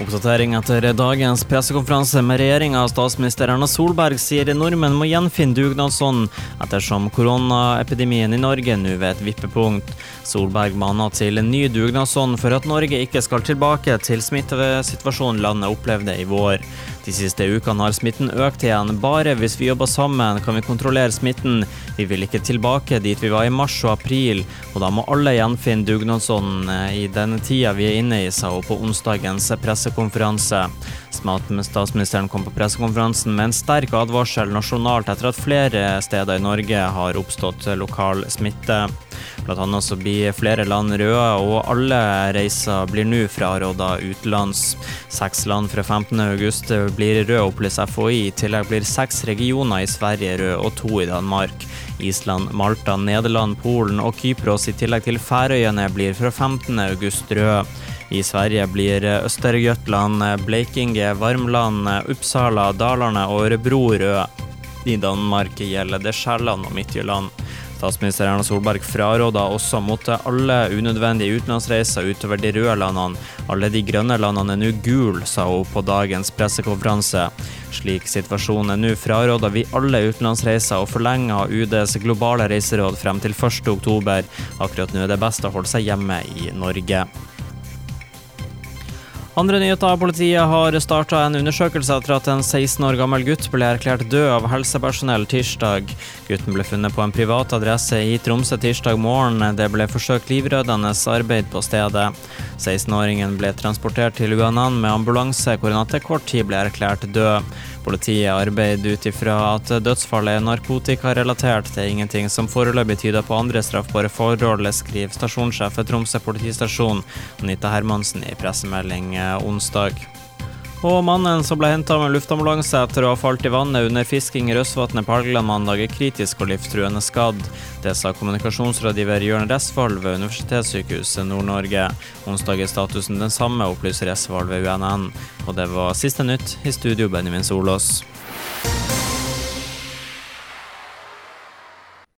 Oppdatering etter dagens pressekonferanse med regjeringa. Statsminister Erna Solberg sier nordmenn må gjenfinne dugnadsånden ettersom koronaepidemien i Norge nå ved et vippepunkt. Solberg maner til en ny dugnadsånd for at Norge ikke skal tilbake til smittesituasjonen landet opplevde i vår. De siste ukene har smitten økt igjen. Bare hvis vi jobber sammen kan vi kontrollere smitten. Vi vil ikke tilbake dit vi var i mars og april, og da må alle gjenfinne dugnadsånden i denne tida vi er inne i, sa hun på onsdagens pressekonferanse. Statsministeren kom på pressekonferansen med en sterk advarsel nasjonalt etter at flere steder i Norge har oppstått lokal smitte. Blant annet så blir flere land røde, og alle reiser blir nå fraråda utenlands. Seks land fra 15.8 blir røde, opplyser FHI. I tillegg blir seks regioner i Sverige røde, og to i Danmark. Island, Malta, Nederland, Polen og Kypros, i tillegg til Færøyene, blir fra 15.8 røde. I Sverige blir Østergötland, Blekinge, Varmland, Uppsala, Dalarne og Ørebro røde. I Danmark gjelder det Sjælland og Midtjylland. Statsminister Erna Solberg fraråda også mot alle unødvendige utenlandsreiser utover de røde landene. Alle de grønne landene er nå gule, sa hun på dagens pressekonferanse. Slik situasjonen er nå, fraråder vi alle utenlandsreiser og forlenger UDs globale reiseråd frem til 1.10. Akkurat nå er det best å holde seg hjemme i Norge. Andre nyheter. Politiet har starta en undersøkelse etter at en 16 år gammel gutt ble erklært død av helsepersonell tirsdag. Gutten ble funnet på en privat adresse i Tromsø tirsdag morgen. Det ble forsøkt livreddende arbeid på stedet. 16-åringen ble transportert til UNN med ambulanse, hvor han etter kort tid ble erklært død. Politiet arbeider ut ifra at dødsfallet er narkotikarelatert. Det er ingenting som foreløpig tyder på andre straffbare forhold, skriver stasjonssjef ved Tromsø politistasjon, Anita Hermansen, i pressemelding onsdag. Og mannen som ble henta med luftambulanse etter å ha falt i vannet under fisking i Røsvatnet på Helgeland mandag, er kritisk og livstruende skadd. Det sa kommunikasjonsrådgiver Jørn Resvold ved Universitetssykehuset Nord-Norge. Onsdag er statusen den samme, opplyser Resvold ved UNN. Og det var siste nytt. I studio, Benjamin Solås.